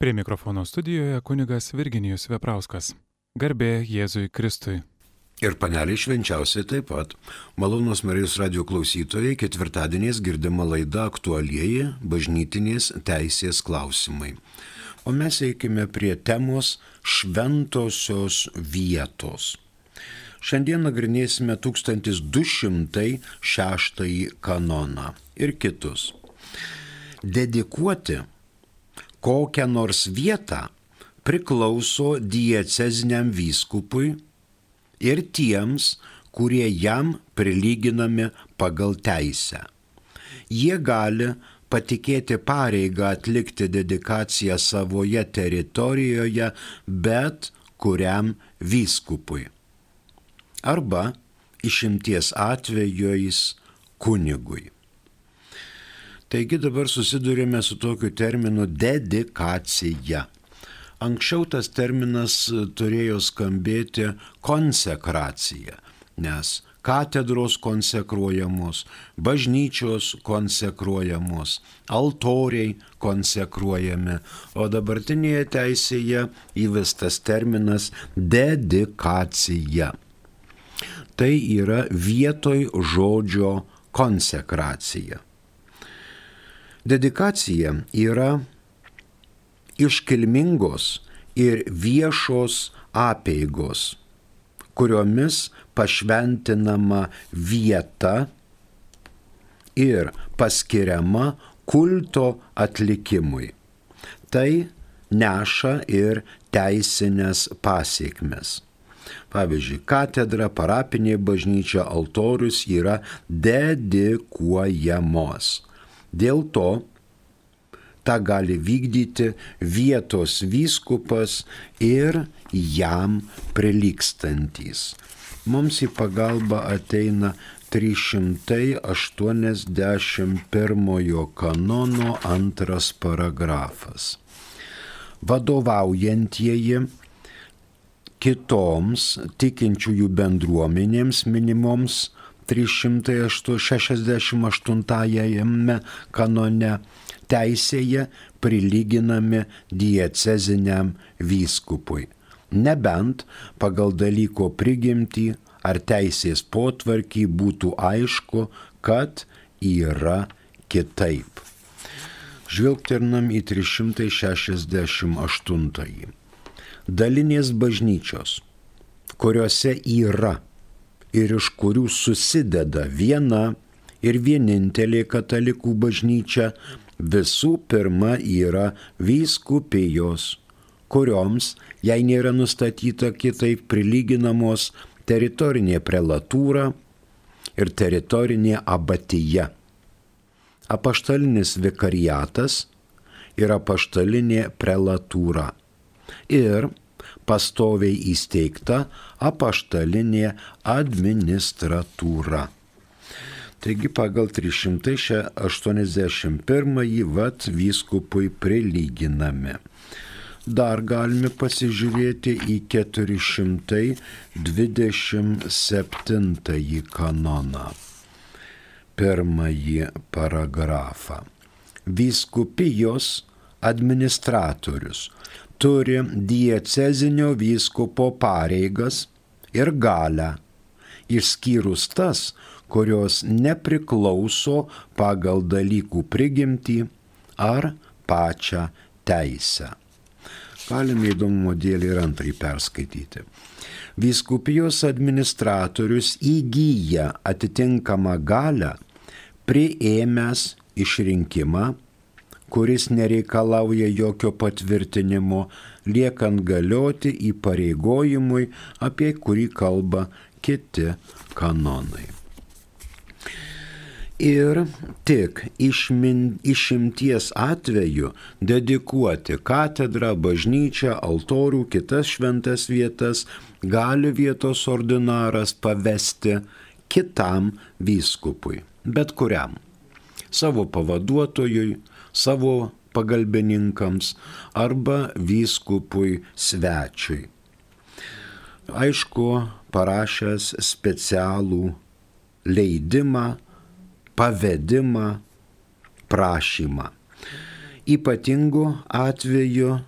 Prie mikrofono studijoje kunigas Virginijus Veprauskas. Garbė Jėzui Kristui. Ir paneliai švenčiausiai taip pat. Malonus Marijos radio klausytojai ketvirtadieniais girdima laida aktualieji bažnytinės teisės klausimai. O mes eikime prie temos šventosios vietos. Šiandien nagrinėsime 1206 kanoną ir kitus. Dedikuoti kokią nors vietą priklauso dieceziniam vyskupui ir tiems, kurie jam prilyginami pagal teisę. Jie gali patikėti pareigą atlikti dedikaciją savoje teritorijoje bet kuriam vyskupui arba išimties atvejais kunigui. Taigi dabar susidurime su tokiu terminu dedikacija. Anksčiau tas terminas turėjo skambėti konsekracija, nes katedros konsekruojamos, bažnyčios konsekruojamos, altoriai konsekruojami, o dabartinėje teisėje įvestas terminas dedikacija tai yra vietoj žodžio konsekracija. Dedikacija yra iškilmingos ir viešos apėgos, kuriomis pašventinama vieta ir paskiriama kulto atlikimui. Tai neša ir teisinės pasiekmes. Pavyzdžiui, katedra, parapinė bažnyčia, altorius yra dedikuojamos. Dėl to tą gali vykdyti vietos vyskupas ir jam prilykstantis. Mums į pagalbą ateina 381 kanono antras paragrafas. Vadovaujantieji kitoms tikinčiųjų bendruomenėms minimoms 368 kanone teisėje prilyginami dieceziniam vyskupui, nebent pagal dalyko prigimtį ar teisės potvarkį būtų aišku, kad yra kitaip. Žvilgternam į 368 dalinės bažnyčios, kuriuose yra ir iš kurių susideda viena ir vienintelė katalikų bažnyčia, visų pirma yra vyskupijos, kurioms, jei nėra nustatyta kitaip prilyginamos teritorinė prelatūra ir teritorinė abatija. Apaštalinis vikariatas ir apaštalinė prelatūra ir pastoviai įsteigta apaštalinė administratūra. Taigi pagal 381 vat vyskupui prilyginame. Dar galime pasižiūrėti į 427 kanoną. Pirmąjį paragrafą. Vyskupijos administratorius turi diecezinio vyskupo pareigas ir galę, išskyrus tas, kurios nepriklauso pagal dalykų prigimtį ar pačią teisę. Galime įdomumo dėlį ir antrai perskaityti. Vyskupijos administratorius įgyja atitinkamą galę, priėmęs išrinkimą kuris nereikalauja jokio patvirtinimo, liekant galioti įpareigojimui, apie kurį kalba kiti kanonai. Ir tik išmin, išimties atveju dedikuoti katedrą, bažnyčią, altorių, kitas šventas vietas gali vietos ordinaras pavesti kitam vyskupui, bet kuriam savo pavaduotojui, savo pagalbininkams arba vyskupui svečiui. Aišku, parašęs specialų leidimą, pavedimą, prašymą. ypatingu atveju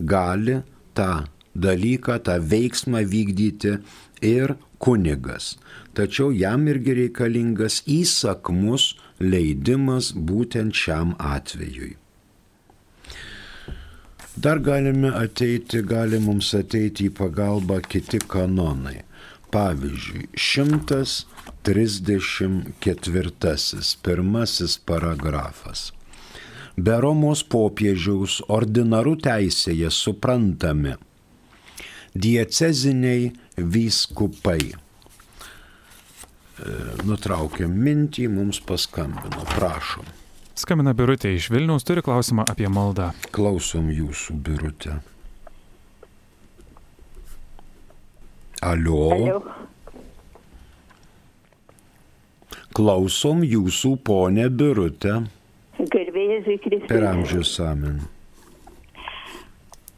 gali tą dalyką, tą veiksmą vykdyti ir kunigas. Tačiau jam irgi reikalingas įsakmus leidimas būtent šiam atvejui. Dar galime ateiti, gali mums ateiti į pagalbą kiti kanonai. Pavyzdžiui, 134 pirmasis paragrafas. Be Romos popiežiaus ordinarų teisėje suprantami dieceziniai vyskupai. E, nutraukėm mintį, mums paskambino, prašom. Skambina Birutė iš Vilniaus, turi klausimą apie maldą. Klausom jūsų, Birutė. Alio. Alio. Klausom jūsų, ponė Birutė. Garbėjai Kristus. Per amžius amen.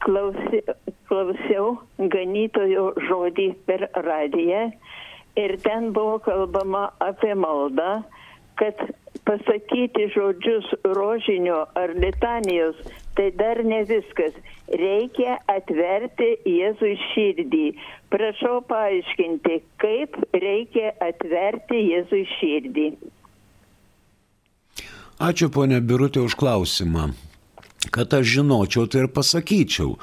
Klausi, klausiau ganytojo žodį per radiją ir ten buvo kalbama apie maldą, kad pasakyti žodžius rožinio ar litanijos, tai dar ne viskas. Reikia atverti Jėzui širdį. Prašau paaiškinti, kaip reikia atverti Jėzui širdį. Ačiū ponė Birutė už klausimą. Kad aš žinočiau, tai ir pasakyčiau.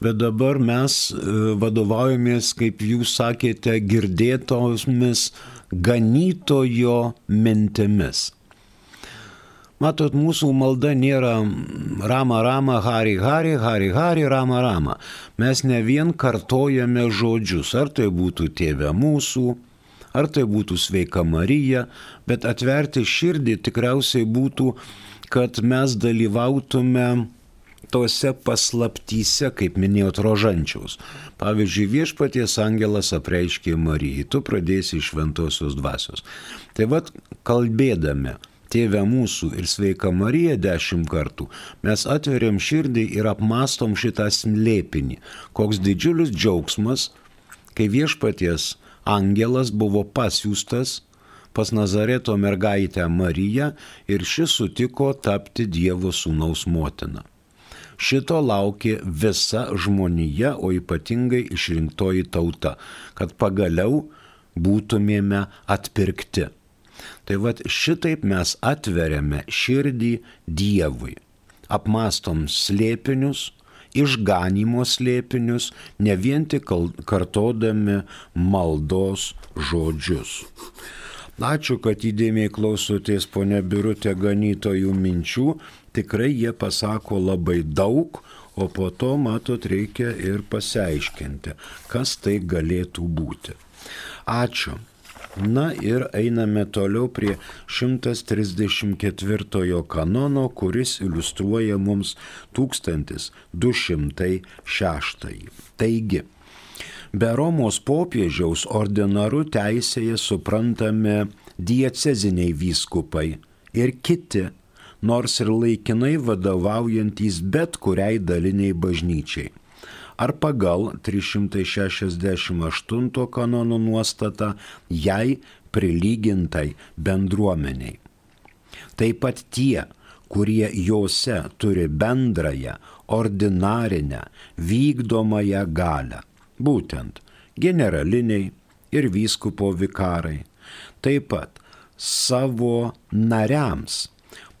Bet dabar mes e, vadovaujamės, kaip jūs sakėte, girdėtomis ganytojo mintimis. Matot, mūsų malda nėra rama rama, hari hari, hari hari, rama rama. Mes ne vien kartojame žodžius, ar tai būtų tėvė mūsų, ar tai būtų sveika Marija, bet atverti širdį tikriausiai būtų, kad mes dalyvautume tose paslaptyse, kaip minėjot, rožančiaus. Pavyzdžiui, viešpaties angelas apreiškė Marijai, tu pradėsi iš šventosios dvasios. Tai vad, kalbėdami, Tėve mūsų ir sveika Marija dešimt kartų, mes atveriam širdį ir apmastom šitą slėpinį. Koks didžiulis džiaugsmas, kai viešpaties angelas buvo pasiūstas pas Nazareto mergaitę Mariją ir ši sutiko tapti Dievo sūnaus motina. Šito laukė visa žmonija, o ypatingai išrinktoji tauta, kad pagaliau būtumėme atpirkti. Tai vad šitaip mes atveriame širdį Dievui, apmastom slėpinius, išganimo slėpinius, ne vien tik kartodami maldos žodžius. Ačiū, kad įdėmiai klausotės ponė Birutė ganytojų minčių, tikrai jie pasako labai daug, o po to, matot, reikia ir pasiaiškinti, kas tai galėtų būti. Ačiū. Na ir einame toliau prie 134 kanono, kuris iliustruoja mums 1206. Taigi, be Romos popiežiaus ordinaru teisėje suprantame dieceziniai vyskupai ir kiti, nors ir laikinai vadovaujantys bet kuriai daliniai bažnyčiai ar pagal 368 kanono nuostatą jai prilygintai bendruomeniai. Taip pat tie, kurie juose turi bendrąją, ordinarinę, vykdomąją galę, būtent generaliniai ir vyskupo vikarai, taip pat savo nariams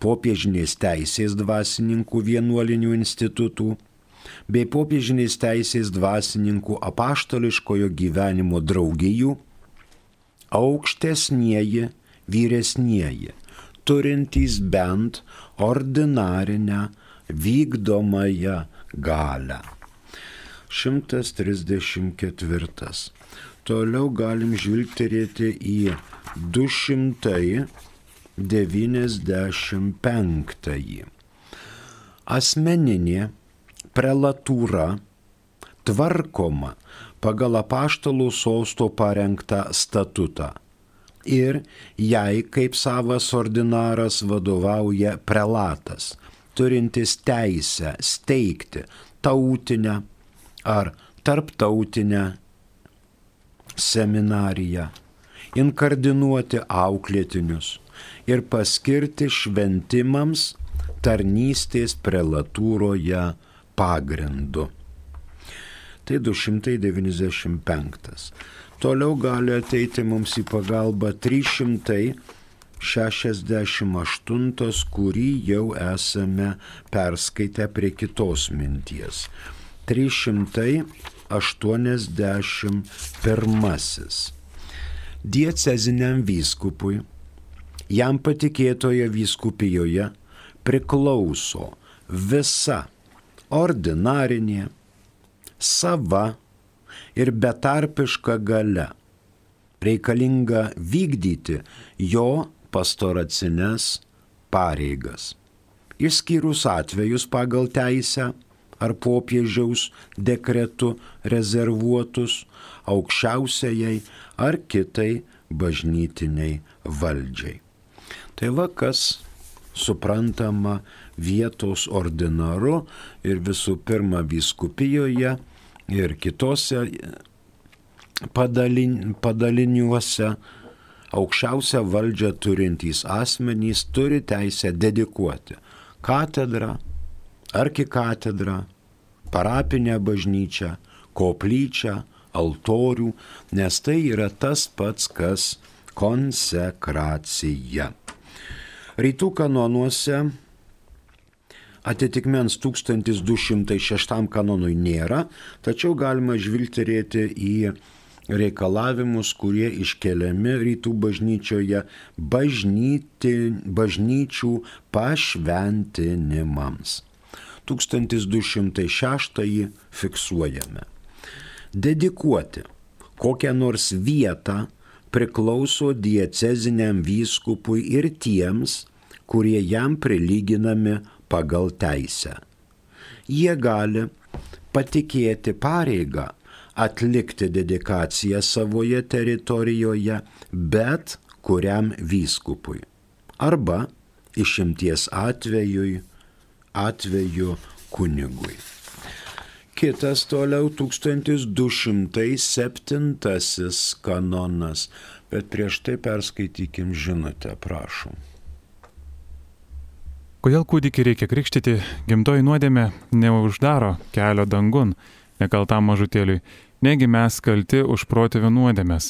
popiežinės teisės dvasininkų vienuolinių institutų bei popiežinės teisės dvasininkų apaštališkojo gyvenimo draugijų, aukštesnieji, vyresnieji, turintys bent ordinarinę vykdomąją galę. 134. Toliau galim žvilgterėti į 295. Asmeninė prelatūra tvarkoma pagal apaštalų sosto parengtą statutą. Ir jai kaip savas ordinaras vadovauja prelatas, turintis teisę steigti tautinę ar tarptautinę seminariją, inkardinuoti auklėtinius ir paskirti šventimams tarnystės prelatūroje pagrindu. Tai 295. Toliau gali ateiti mums į pagalbą 368, kurį jau esame perskaitę prie kitos minties. 381. Dieceziniam vyskupui, jam patikėtoje vyskupijoje priklauso visa ordinarinė, sava ir betarpiška gale, reikalinga vykdyti jo pastoracinės pareigas. Išskyrus atvejus pagal teisę ar popiežiaus dekretu rezervuotus aukščiausiai ar kitai bažnytiniai valdžiai. Tai va kas suprantama vietos ordinaru ir visų pirma vyskupijoje ir kitose padalin, padaliniuose aukščiausią valdžią turintys asmenys turi teisę dedikuoti katedrą, arkikatedrą, parapinę bažnyčią, koplyčią, altorių, nes tai yra tas pats, kas konsekracija. Rytų kanonuose atitikmens 1206 kanonui nėra, tačiau galima žvilgterėti į reikalavimus, kurie iškeliami rytų bažnyčioje bažnyti, bažnyčių pašventinimams. 1206 fiksuojame. Dedikuoti kokią nors vietą priklauso dieceziniam vyskupui ir tiems, kurie jam prilyginami pagal teisę. Jie gali patikėti pareigą atlikti dedikaciją savoje teritorijoje, bet kuriam vyskupui. Arba išimties atvejui, atveju kunigui. Kitas toliau 1207 kanonas, bet prieš tai perskaitykim žinutę, prašom. Kodėl kūdikį reikia krikštyti, gimtoji nuodėmė neuždaro kelio dangun nekaltam mažutėliui, negi mes kalti už protėvių nuodėmės?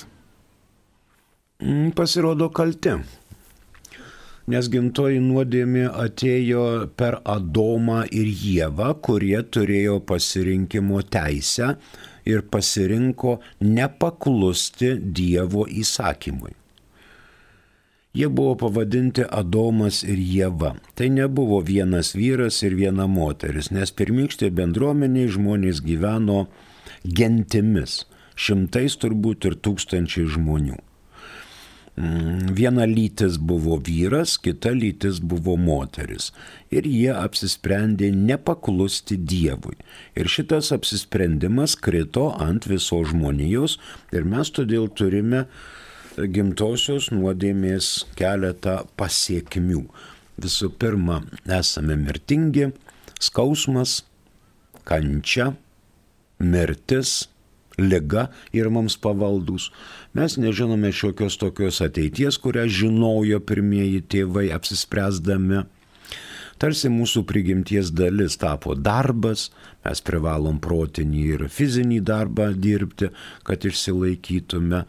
Mm, pasirodo kalti. Nes gimtoji nuodėmė atėjo per Adomą ir Jėvą, kurie turėjo pasirinkimo teisę ir pasirinko nepaklusti Dievo įsakymui. Jie buvo pavadinti Adomas ir Jėva. Tai nebuvo vienas vyras ir viena moteris, nes pirmykštė bendruomeniai žmonės gyveno gentimis, šimtais turbūt ir tūkstančiai žmonių. Mm, viena lytis buvo vyras, kita lytis buvo moteris. Ir jie apsisprendė nepaklusti Dievui. Ir šitas apsisprendimas krito ant visos žmonijos ir mes todėl turime gimtosios nuodėmės keletą pasiekmių. Visų pirma, esame mirtingi, skausmas, kančia, mirtis, lyga ir mums pavaldus. Mes nežinome šiokios tokios ateities, kurią žinojo pirmieji tėvai apsispręsdami Tarsi mūsų prigimties dalis tapo darbas, mes privalom protinį ir fizinį darbą dirbti, kad išsilaikytume.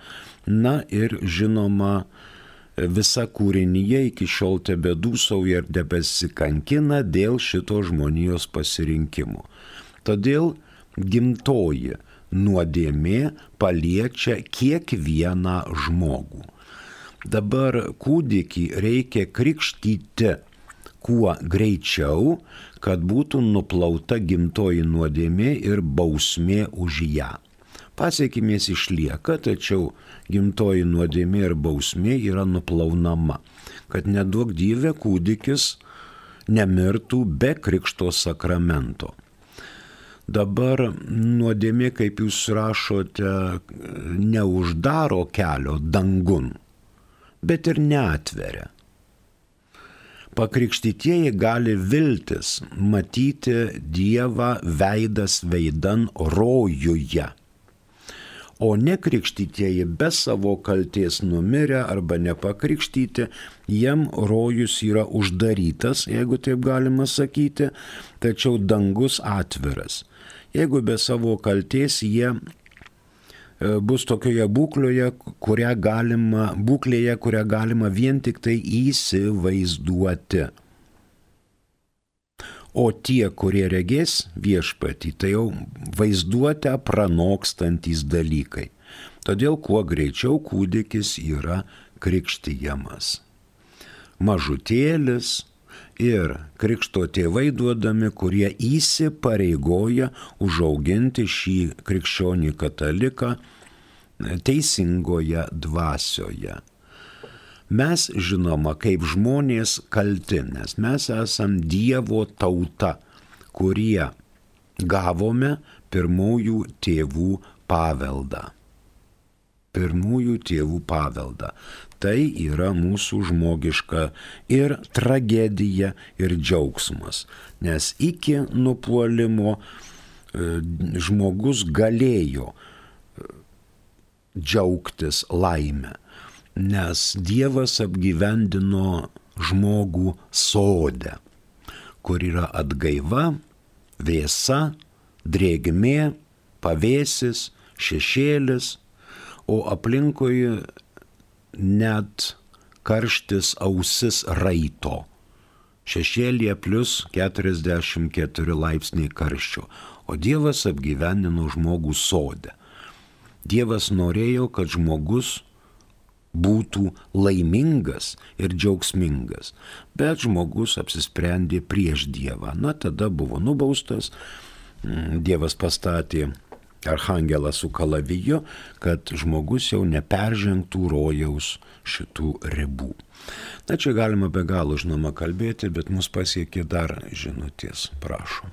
Na ir žinoma, visa kūrinyje iki šiol tebe dūsauja ir debesikankina dėl šito žmonijos pasirinkimų. Todėl gimtoji nuodėmė paliečia kiekvieną žmogų. Dabar kūdikį reikia krikštyti kuo greičiau, kad būtų nuplauta gimtoji nuodėmė ir bausmė už ją. Pasiekimės išlieka, tačiau gimtoji nuodėmė ir bausmė yra nuplaunama, kad nedaug gyvė kūdikis nemirtų be krikšto sakramento. Dabar nuodėmė, kaip jūs rašote, neuždaro kelio dangun, bet ir neatveria pakrikštytieji gali viltis matyti Dievą veidas veidan rojuje. o nekrikštytieji be savo kalties numirę arba nepakrikštyti, jiem rojus yra uždarytas, jeigu taip galima sakyti, tačiau dangus atviras. Jeigu be savo kalties jie e, bus tokioje būklėje, kurią galima, būklėje, kurią galima vien tik tai įsivaizduoti. O tie, kurie regės viešpatį, tai jau vaizduotę pranokstantis dalykai. Todėl kuo greičiau kūdikis yra krikštijamas. Mažutėlis ir krikšto tėvai duodami, kurie įsipareigoja užauginti šį krikščionį kataliką teisingoje dvasioje. Mes žinoma kaip žmonės kalti, nes mes esam Dievo tauta, kurie gavome pirmųjų tėvų paveldą. Pirmųjų tėvų paveldą. Tai yra mūsų žmogiška ir tragedija, ir džiaugsmas. Nes iki nupuolimo e, žmogus galėjo e, džiaugtis laimę nes Dievas apgyvendino žmogų sodę, kur yra atgaiva, vėsa, drėgmė, pavėsis, šešėlis, o aplinkui net karštis ausis raito. Šešėlėje plus 44 laipsniai karščio, o Dievas apgyvendino žmogų sodę. Dievas norėjo, kad žmogus būtų laimingas ir džiaugsmingas. Bet žmogus apsisprendė prieš Dievą. Na, tada buvo nubaustas, mm, Dievas pastatė arhangelą su kalaviju, kad žmogus jau neperžengtų rojaus šitų ribų. Na, čia galima be galo žinoma kalbėti, bet mus pasiekė dar žinutės, prašom.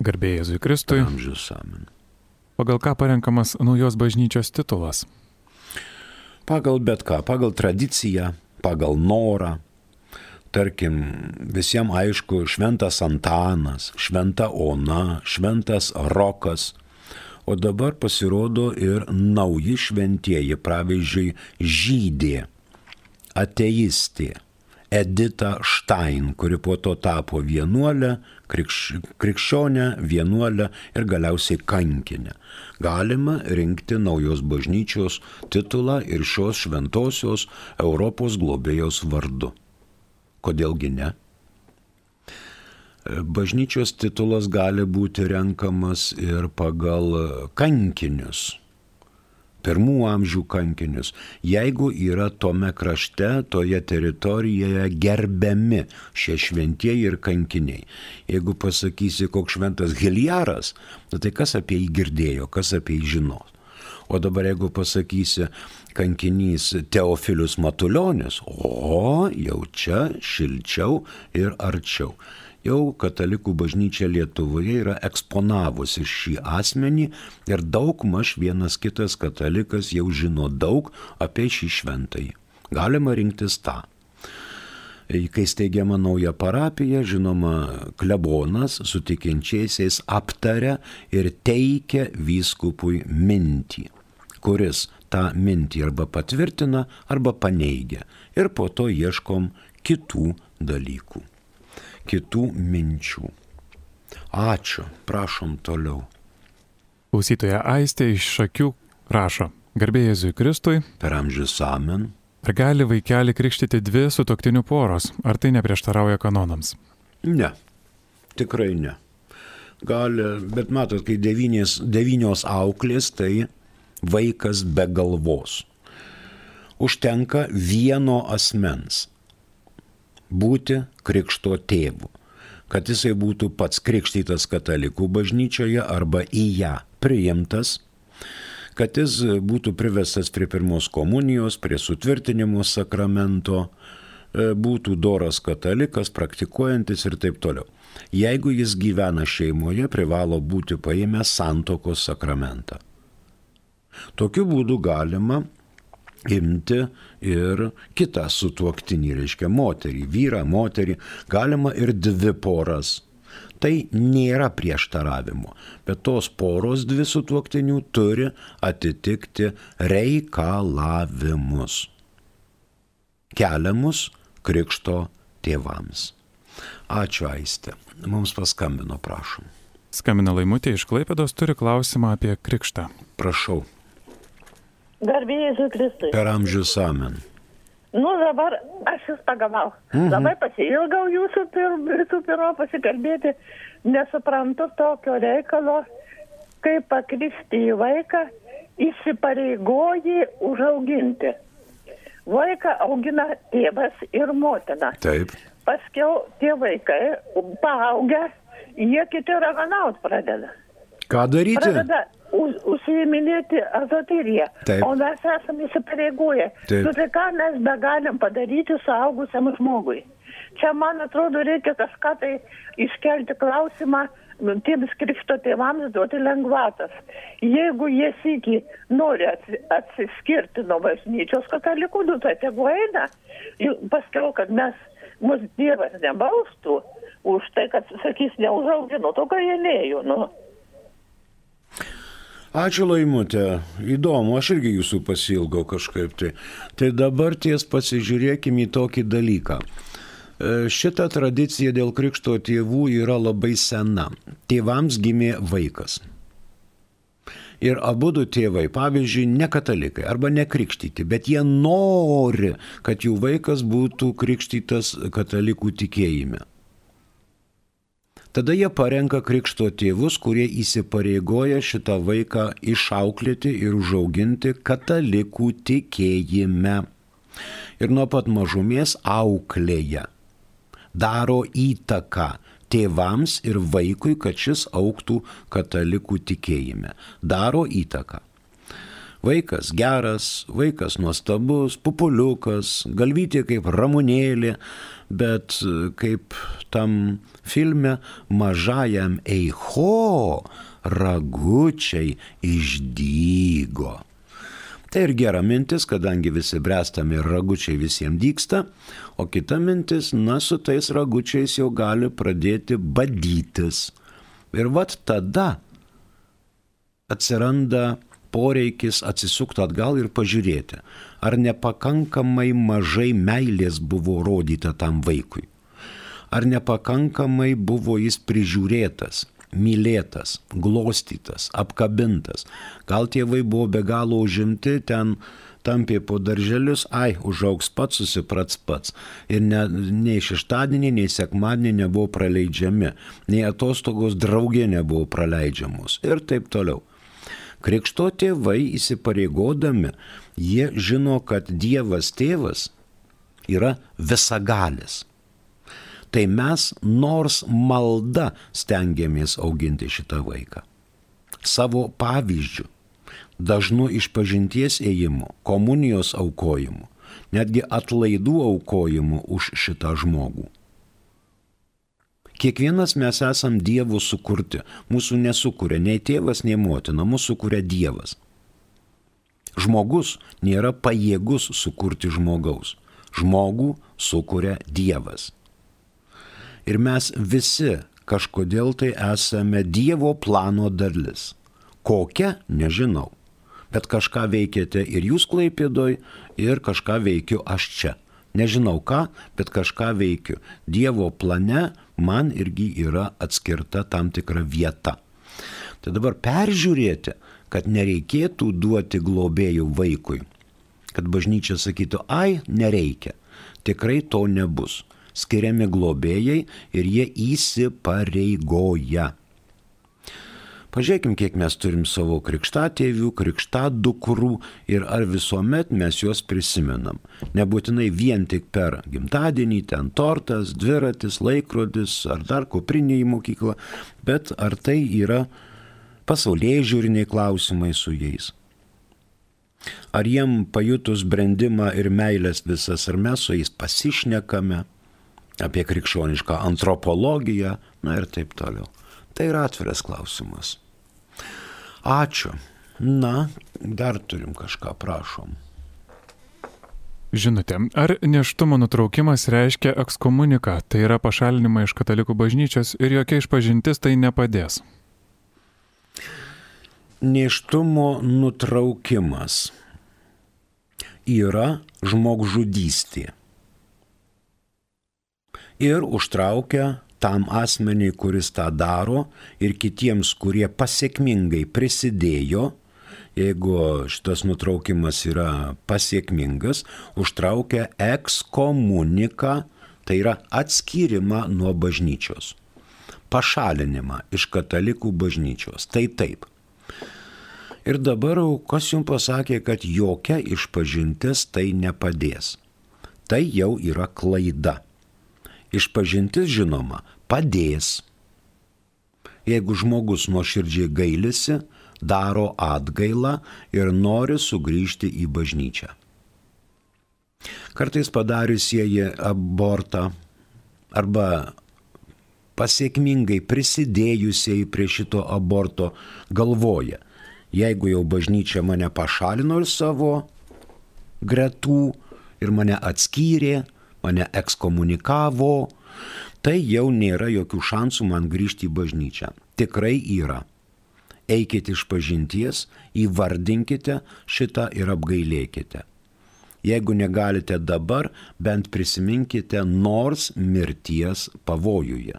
Garbėjai Jėzui Kristui. Amžius amen. Pagal ką parenkamas naujos bažnyčios titulas? pagal bet ką, pagal tradiciją, pagal norą. Tarkim, visiems aišku, šventas Antanas, šventa Ona, šventas Rokas. O dabar pasirodo ir nauji šventieji, pavyzdžiui, žydė, ateistė, Edita Štain, kuri po to tapo vienuolė, krikš, krikščionė, vienuolė ir galiausiai kankinė. Galima rinkti naujos bažnyčios titulą ir šios šventosios Europos globėjos vardu. Kodėlgi ne? Bažnyčios titulas gali būti renkamas ir pagal kankinius pirmų amžių kankinius, jeigu yra tome krašte, toje teritorijoje gerbiami šie šventieji ir kankiniai. Jeigu pasakysi, koks šventas Hiljaras, nu tai kas apie jį girdėjo, kas apie jį žino. O dabar jeigu pasakysi kankinys Teofilius Matuljonis, o jau čia šilčiau ir arčiau jau katalikų bažnyčia Lietuvoje yra eksponavusi šį asmenį ir daug maž vienas kitas katalikas jau žino daug apie šį šventąjį. Galima rinktis tą. Kai steigiama nauja parapija, žinoma, klebonas su tikinčiaisiais aptaria ir teikia vyskupui mintį, kuris tą mintį arba patvirtina, arba paneigia. Ir po to ieškom kitų dalykų kitų minčių. Ačiū, prašom toliau. Klausytoja Aistė iš šakių rašo. Garbė Jėzui Kristui. Per amžius amen. Ar gali vaikelį krikštyti dvi sutoktinių poros? Ar tai neprieštarauja kanonams? Ne, tikrai ne. Gali, bet matot, kai devynės, devynios auklės, tai vaikas be galvos. Užtenka vieno asmens būti krikšto tėvu, kad jisai būtų pats krikštytas katalikų bažnyčioje arba į ją priimtas, kad jis būtų privestas prie pirmos komunijos, prie sutvirtinimo sakramento, e, būtų doras katalikas, praktikuojantis ir taip toliau. Jeigu jis gyvena šeimoje, privalo būti paėmęs santokos sakramentą. Tokiu būdu galima imti ir kitą sutuoktinį, reiškia moterį, vyrą, moterį, galima ir dvi poras. Tai nėra prieštaravimo, bet tos poros dvi sutuoktinių turi atitikti reikalavimus keliamus krikšto tėvams. Ačiū Aistė. Mums paskambino, prašom. Skambina Laimutė iš Klaipėdos turi klausimą apie krikštą. Prašau. Garbėjai Kristui. Per amžius amen. Nu dabar aš jūs pagavau. Mhm. Labai pasilgau jūsų pir, visų pirma pasikalbėti. Nesuprantu tokio reikalo, kaip pakristi į vaiką, įsipareigoji užauginti. Vaiką augina tėvas ir motina. Taip. Paskiau tie vaikai paaugę, jie kiti raganaut pradeda. Ką daryti? Pradeda už, užsiiminėti azoteriją. Taip. O mes esame įsipareigoję. Nu tai ką mes begalim padaryti suaugusiam žmogui? Čia, man atrodo, reikia kažką tai iškelti klausimą nu, tiems krikšto tėvams duoti lengvatas. Jeigu jie sėki nori atsi- atsiskirti nuo bažnyčios katalikų, nu tai tegu eina. Paskiau, kad mes, mus Dievas nebaustų už tai, kad, sakys, neužaugino, to gailėjų. Nu. Ačiū Laimutė, įdomu, aš irgi jūsų pasilgau kažkaip tai. Tai dabar ties pasižiūrėkime į tokį dalyką. E, Šita tradicija dėl krikšto tėvų yra labai sena. Tėvams gimė vaikas. Ir abu du tėvai, pavyzdžiui, ne katalikai arba nekrikštyti, bet jie nori, kad jų vaikas būtų krikštytas katalikų tikėjime. Tada jie parenka krikšto tėvus, kurie įsipareigoja šitą vaiką išauklėti ir užauginti katalikų tikėjime. Ir nuo pat mažumės auklėja. Daro įtaką tėvams ir vaikui, kad šis auktų katalikų tikėjime. Daro įtaką. Vaikas geras, vaikas nuostabus, pupuliukas, galvyti kaip ramunėlė, bet kaip tam filme mažajam eicho ragučiai išdygo. Tai ir gera mintis, kadangi visi brestame ir ragučiai visiems dyksta, o kita mintis, na, su tais ragučiais jau gali pradėti badytis. Ir vat tada atsiranda poreikis atsisukti atgal ir pažiūrėti, ar nepakankamai mažai meilės buvo rodyta tam vaikui, ar nepakankamai buvo jis prižiūrėtas, mylėtas, glostytas, apkabintas. Gal tėvai buvo be galo užimti ten tampė po darželius, ai, užaugs pats, susiprats pats. Ir ne, nei šeštadienį, nei sekmadienį nebuvo praleidžiami, nei atostogos draugė nebuvo praleidžiamos ir taip toliau. Krikšto tėvai įsipareigodami, jie žino, kad Dievas tėvas yra visagalis. Tai mes nors malda stengiamės auginti šitą vaiką. Savo pavyzdžių, dažnu išpažinties ėjimu, komunijos aukojimu, netgi atlaidų aukojimu už šitą žmogų. Kiekvienas mes esam Dievo sukurti. Mūsų nesukuria nei tėvas, nei motina, mūsų sukuria Dievas. Žmogus nėra pajėgus sukurti žmogaus. Žmogų sukuria Dievas. Ir mes visi kažkodėl tai esame Dievo plano dalis. Kokia, nežinau. Bet kažką veikėte ir jūs klaipėdoj, ir kažką veikiu aš čia. Nežinau ką, bet kažką veikiu. Dievo plane man irgi yra atskirta tam tikra vieta. Tai dabar peržiūrėti, kad nereikėtų duoti globėjų vaikui. Kad bažnyčia sakytų, ai, nereikia. Tikrai to nebus. Skiriami globėjai ir jie įsipareigoja. Pažiūrėkim, kiek mes turim savo krikštatėvių, krikštadukrų ir ar visuomet mes juos prisimenam. Nebūtinai vien tik per gimtadienį, ten tortas, dviratis, laikrodis ar dar koprinė į mokyklą, bet ar tai yra pasaulyje žiūriniai klausimai su jais. Ar jiem pajutus brandimą ir meilės visas, ar mes su jais pasišnekame apie krikščionišką antropologiją, na ir taip toliau. Tai yra atviras klausimas. Ačiū. Na, dar turim kažką, prašom. Žinote, ar neštumo nutraukimas reiškia ekskomuniką, tai yra pašalinimą iš katalikų bažnyčios ir jokia išpažintis tai nepadės? Neštumo nutraukimas yra žmogžudystė. Ir užtraukia tam asmeniai, kuris tą daro, ir kitiems, kurie pasiekmingai prisidėjo jeigu šitas nutraukimas yra pasiekmingas, užtraukia ekskomuniką, tai yra atskirimą nuo bažnyčios, pašalinimą iš katalikų bažnyčios. Tai taip. Ir dabar, kas jums pasakė, kad jokia išpažintis tai nepadės. Tai jau yra klaida. Išpažintis, žinoma, padės. Jeigu žmogus nuoširdžiai gailisi, daro atgailą ir nori sugrįžti į bažnyčią. Kartais padariusieji abortą arba pasiekmingai prisidėjusieji prie šito aborto galvoja, jeigu jau bažnyčia mane pašalino iš savo gretų ir mane atskyrė, mane ekskomunikavo, tai jau nėra jokių šansų man grįžti į bažnyčią. Tikrai yra eikite iš pažinties, įvardinkite šitą ir apgailėkite. Jeigu negalite dabar, bent prisiminkite nors mirties pavojuje.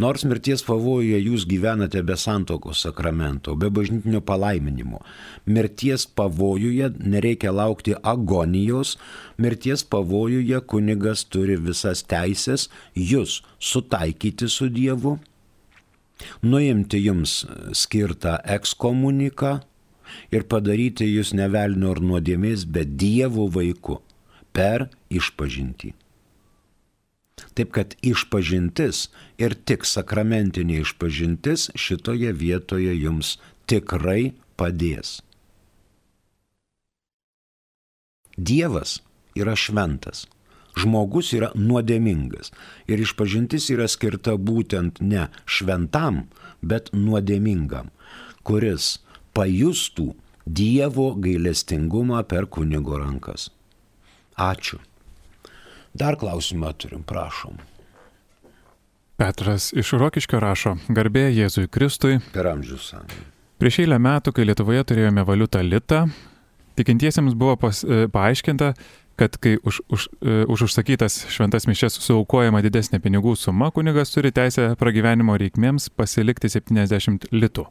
Nors mirties pavojuje jūs gyvenate be santokos sakramento, be bažnytinio palaiminimo, mirties pavojuje nereikia laukti agonijos, mirties pavojuje kunigas turi visas teisės jūs sutaikyti su Dievu nuimti jums skirtą ekskomuniką ir padaryti jūs ne velnio ar nuodėmės, bet Dievo vaiku per išpažinti. Taip kad išpažintis ir tik sakramentinė išpažintis šitoje vietoje jums tikrai padės. Dievas yra šventas žmogus yra nuodėmingas. Ir išpažintis yra skirta būtent ne šventam, bet nuodėmingam, kuris pajustų Dievo gailestingumą per kunigo rankas. Ačiū. Dar klausimą turim, prašom. Petras iš Rokiškio rašo, garbė Jėzui Kristui. Per amžius. Prieš eilę metų, kai Lietuvoje turėjome valiutą litą, tikintiesiems buvo pas, e, paaiškinta, kad kai už, už, e, už užsakytas šventas mišes suaukojama didesnė pinigų suma, kunigas turi teisę pragyvenimo reikmėms pasilikti 70 litų.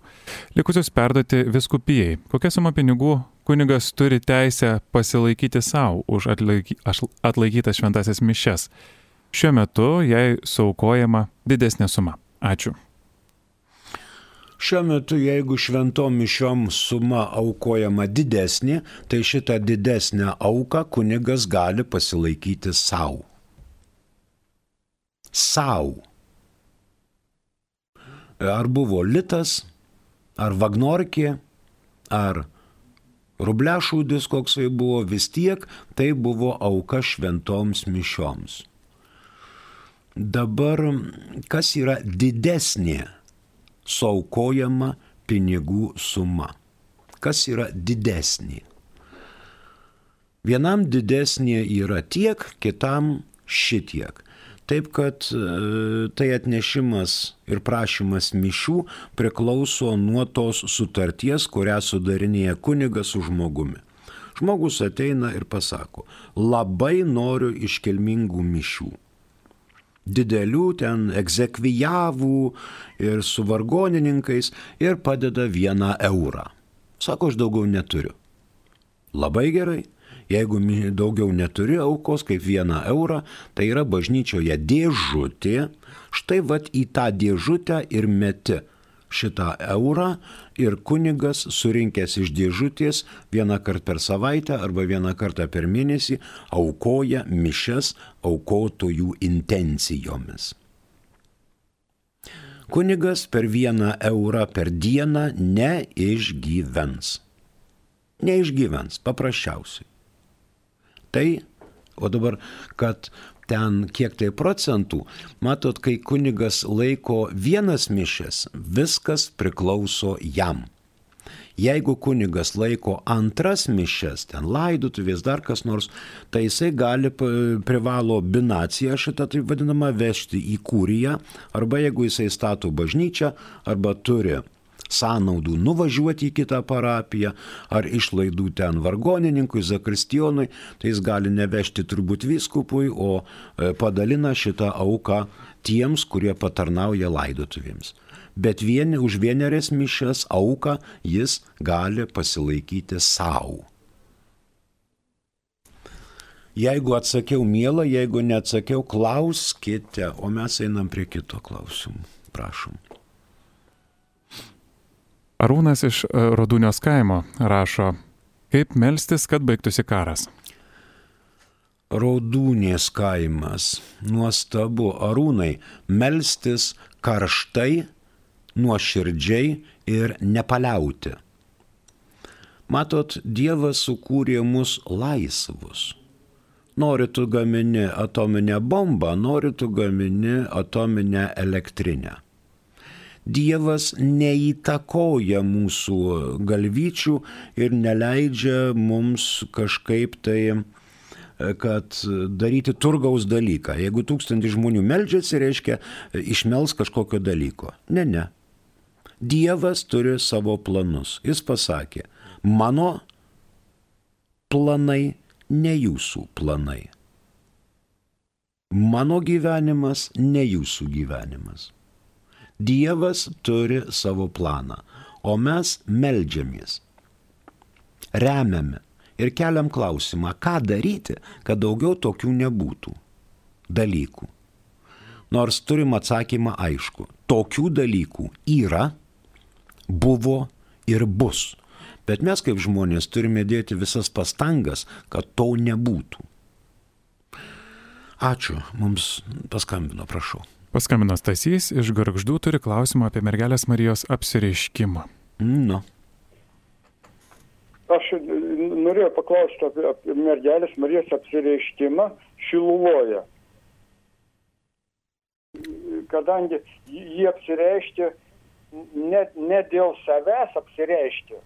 Likusius perduoti viskupijai. Kokia suma pinigų kunigas turi teisę pasilaikyti savo už atlaiky, atlaikytas šventasias mišes? Šiuo metu jai suaukojama didesnė suma. Ačiū. Šiuo metu, jeigu šventom mišiom suma aukojama didesnė, tai šitą didesnę auką kunigas gali pasilaikyti savo. Sau. Ar buvo litas, ar vagnorkė, ar rubliašūdis koksai buvo, vis tiek tai buvo auka šventoms mišioms. Dabar kas yra didesnė suaukojama pinigų suma. Kas yra didesnė? Vienam didesnė yra tiek, kitam šitiek. Taip kad e, tai atnešimas ir prašymas mišių priklauso nuo tos sutarties, kurią sudarinėja kunigas su žmogumi. Žmogus ateina ir pasako, labai noriu iškilmingų mišių didelių ten egzekvijavų ir su vargonininkais ir padeda vieną eurą. Sako, aš daugiau neturiu. Labai gerai. Jeigu daugiau neturi aukos kaip vieną eurą, tai yra bažnyčioje dėžutė, štai vad į tą dėžutę ir meti šitą eurą ir kunigas surinkęs iš dėžutės vieną kartą per savaitę arba vieną kartą per mėnesį aukoja mišes aukotojų intencijomis. Kunigas per vieną eurą per dieną neišgyvens. Neišgyvens, paprasčiausiai. Tai, o dabar, kad ten kiek tai procentų, matot, kai kunigas laiko vienas mišes, viskas priklauso jam. Jeigu kunigas laiko antras mišes, ten laidutuvės, dar kas nors, tai jisai gali, privalo binaciją šitą taip vadinamą vežti į kūriją, arba jeigu jisai stato bažnyčią, arba turi sąnaudų nuvažiuoti į kitą parapiją, ar išlaidų ten vargonininkui, zakristijonui, tai jis gali nevežti turbūt vyskupui, o e, padalina šitą auką tiems, kurie patarnauja laidotuvėms. Bet vieni, už vienerias mišes auką jis gali pasilaikyti savo. Jeigu atsakiau mielą, jeigu neatsakiau, klauskite, o mes einam prie kito klausimų. Prašom. Arūnas iš e, Rodūnios kaimo rašo, kaip melstis, kad baigtųsi karas. Raudūnės kaimas. Nuostabu, arūnai, melstis karštai, nuoširdžiai ir nepaliauti. Matot, Dievas sukūrė mus laisvus. Nori tu gamini atominę bombą, nori tu gamini atominę elektrinę. Dievas neįtakoja mūsų galvyčių ir neleidžia mums kažkaip tai kad daryti turgaus dalyką. Jeigu tūkstantį žmonių meldžiasi, reiškia išmels kažkokio dalyko. Ne, ne. Dievas turi savo planus. Jis pasakė, mano planai ne jūsų planai. Mano gyvenimas ne jūsų gyvenimas. Dievas turi savo planą, o mes melžiamės, remiame ir keliam klausimą, ką daryti, kad daugiau tokių nebūtų dalykų. Nors turim atsakymą aišku, tokių dalykų yra, buvo ir bus. Bet mes kaip žmonės turime dėti visas pastangas, kad to nebūtų. Ačiū, mums paskambino, prašau. Paskambino Stasys iš Gargždų turi klausimą apie mergelės Marijos apsireiškimą. Nu. Aš norėjau paklausti apie, apie mergelės Marijos apsireiškimą Šiluvoje. Kadangi jie apsireiškė ne, ne dėl savęs apsireiškė,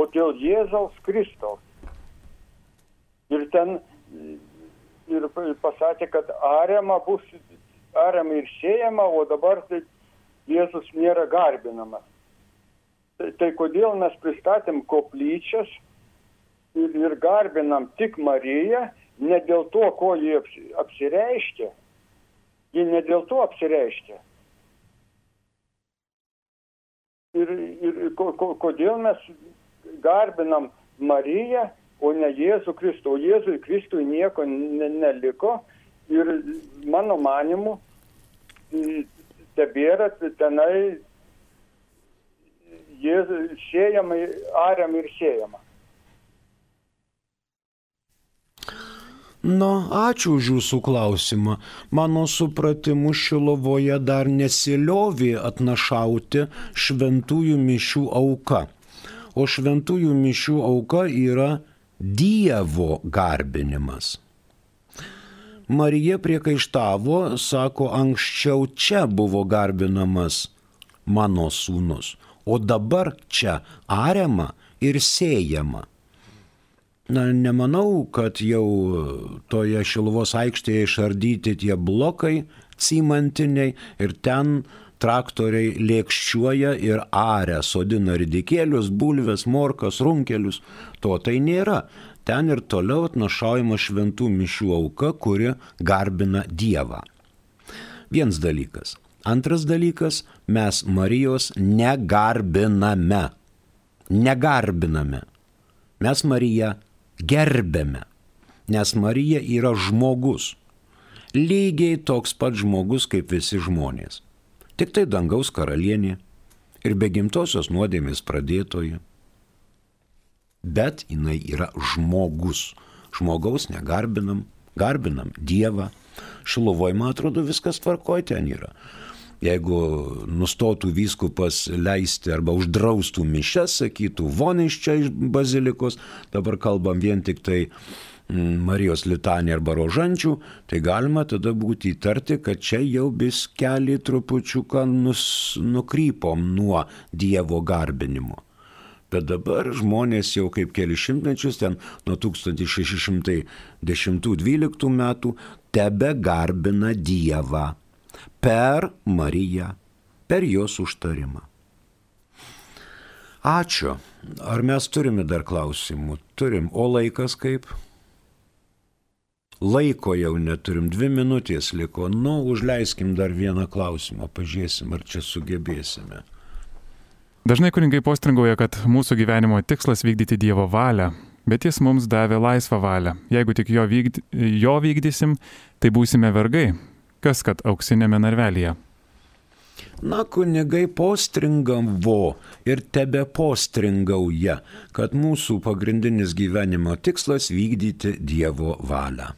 o dėl Jėzaus Kristaus. Ir ten ir pasakė, kad ariama bus ariama ir siejama, o dabar tai Jėzus nėra garbinamas. Tai, tai kodėl mes pristatėm koplyčias ir, ir garbinam tik Mariją, ne dėl to, ko jie apsireiškia, ji ne dėl to apsireiškia. Ir, ir ko, ko, kodėl mes garbinam Mariją, o ne Jėzų Kristų. O Jėzui Kristui nieko ne, neliko, ir mano manimu tebėra tenai siejama, ariam ir siejama. Na, ačiū už jūsų klausimą. Mano supratimu, Šilovoje dar nesiliovė atnašauti šventųjų mišių auka. O šventųjų mišių auka yra Dievo garbinimas. Marija priekaištavo, sako, anksčiau čia buvo garbinamas mano sūnus, o dabar čia ariama ir siejama. Na, nemanau, kad jau toje Šiluvos aikštėje išardyti tie blokai cimantiniai ir ten traktoriai lėkščiuoja ir aria, sodina ridikėlius, bulves, morkas, runkelius. To tai nėra ten ir toliau atnašaujama šventų mišių auka, kuri garbina Dievą. Vienas dalykas. Antras dalykas, mes Marijos negarbiname. Negarbiname. Mes Mariją gerbėme, nes Marija yra žmogus. Lygiai toks pat žmogus kaip visi žmonės. Tik tai dangaus karalienė ir be gimtosios nuodėmės pradėtoji bet jinai yra žmogus. Žmogaus negarbinam, garbinam Dievą. Šiluvoj, man atrodo, viskas tvarkoj ten yra. Jeigu nustotų vyskupas leisti arba uždraustų mišes, sakytų, von iš čia iš bazilikos, dabar kalbam vien tik tai mm, Marijos litanė arba rožančių, tai galima tada būti įtarti, kad čia jau bis keli trupučiuką nus, nukrypom nuo Dievo garbinimo. Bet dabar žmonės jau kaip keli šimtmečius, ten nuo 1610-12 metų, tebe garbina Dievą per Mariją, per jos užtarimą. Ačiū. Ar mes turime dar klausimų? Turim. O laikas kaip? Laiko jau neturim, dvi minutės liko. Nu, užleiskim dar vieną klausimą, pažiūrėsim, ar čia sugebėsime. Dažnai kuningai postringauja, kad mūsų gyvenimo tikslas vykdyti Dievo valią, bet jis mums davė laisvą valią. Jeigu tik jo, vykdy, jo vykdysim, tai būsime vergai. Kas kad auksinėme narvelėje? Na, kunigai postringavo ir tebe postringauja, kad mūsų pagrindinis gyvenimo tikslas vykdyti Dievo valią.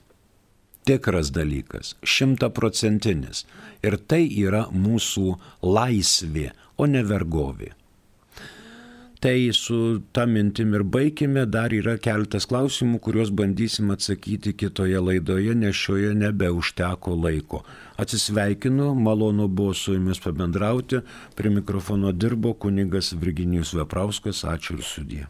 Tikras dalykas, šimtaprocentinis. Ir tai yra mūsų laisvė, o ne vergovė. Tai su tą mintim ir baigime, dar yra keletas klausimų, kuriuos bandysim atsakyti kitoje laidoje, nes šioje nebeužteko laiko. Atsisveikinu, malonu buvo su jumis pabendrauti, prie mikrofono dirbo kunigas Virginijus Veprauskas, ačiū ir sudė.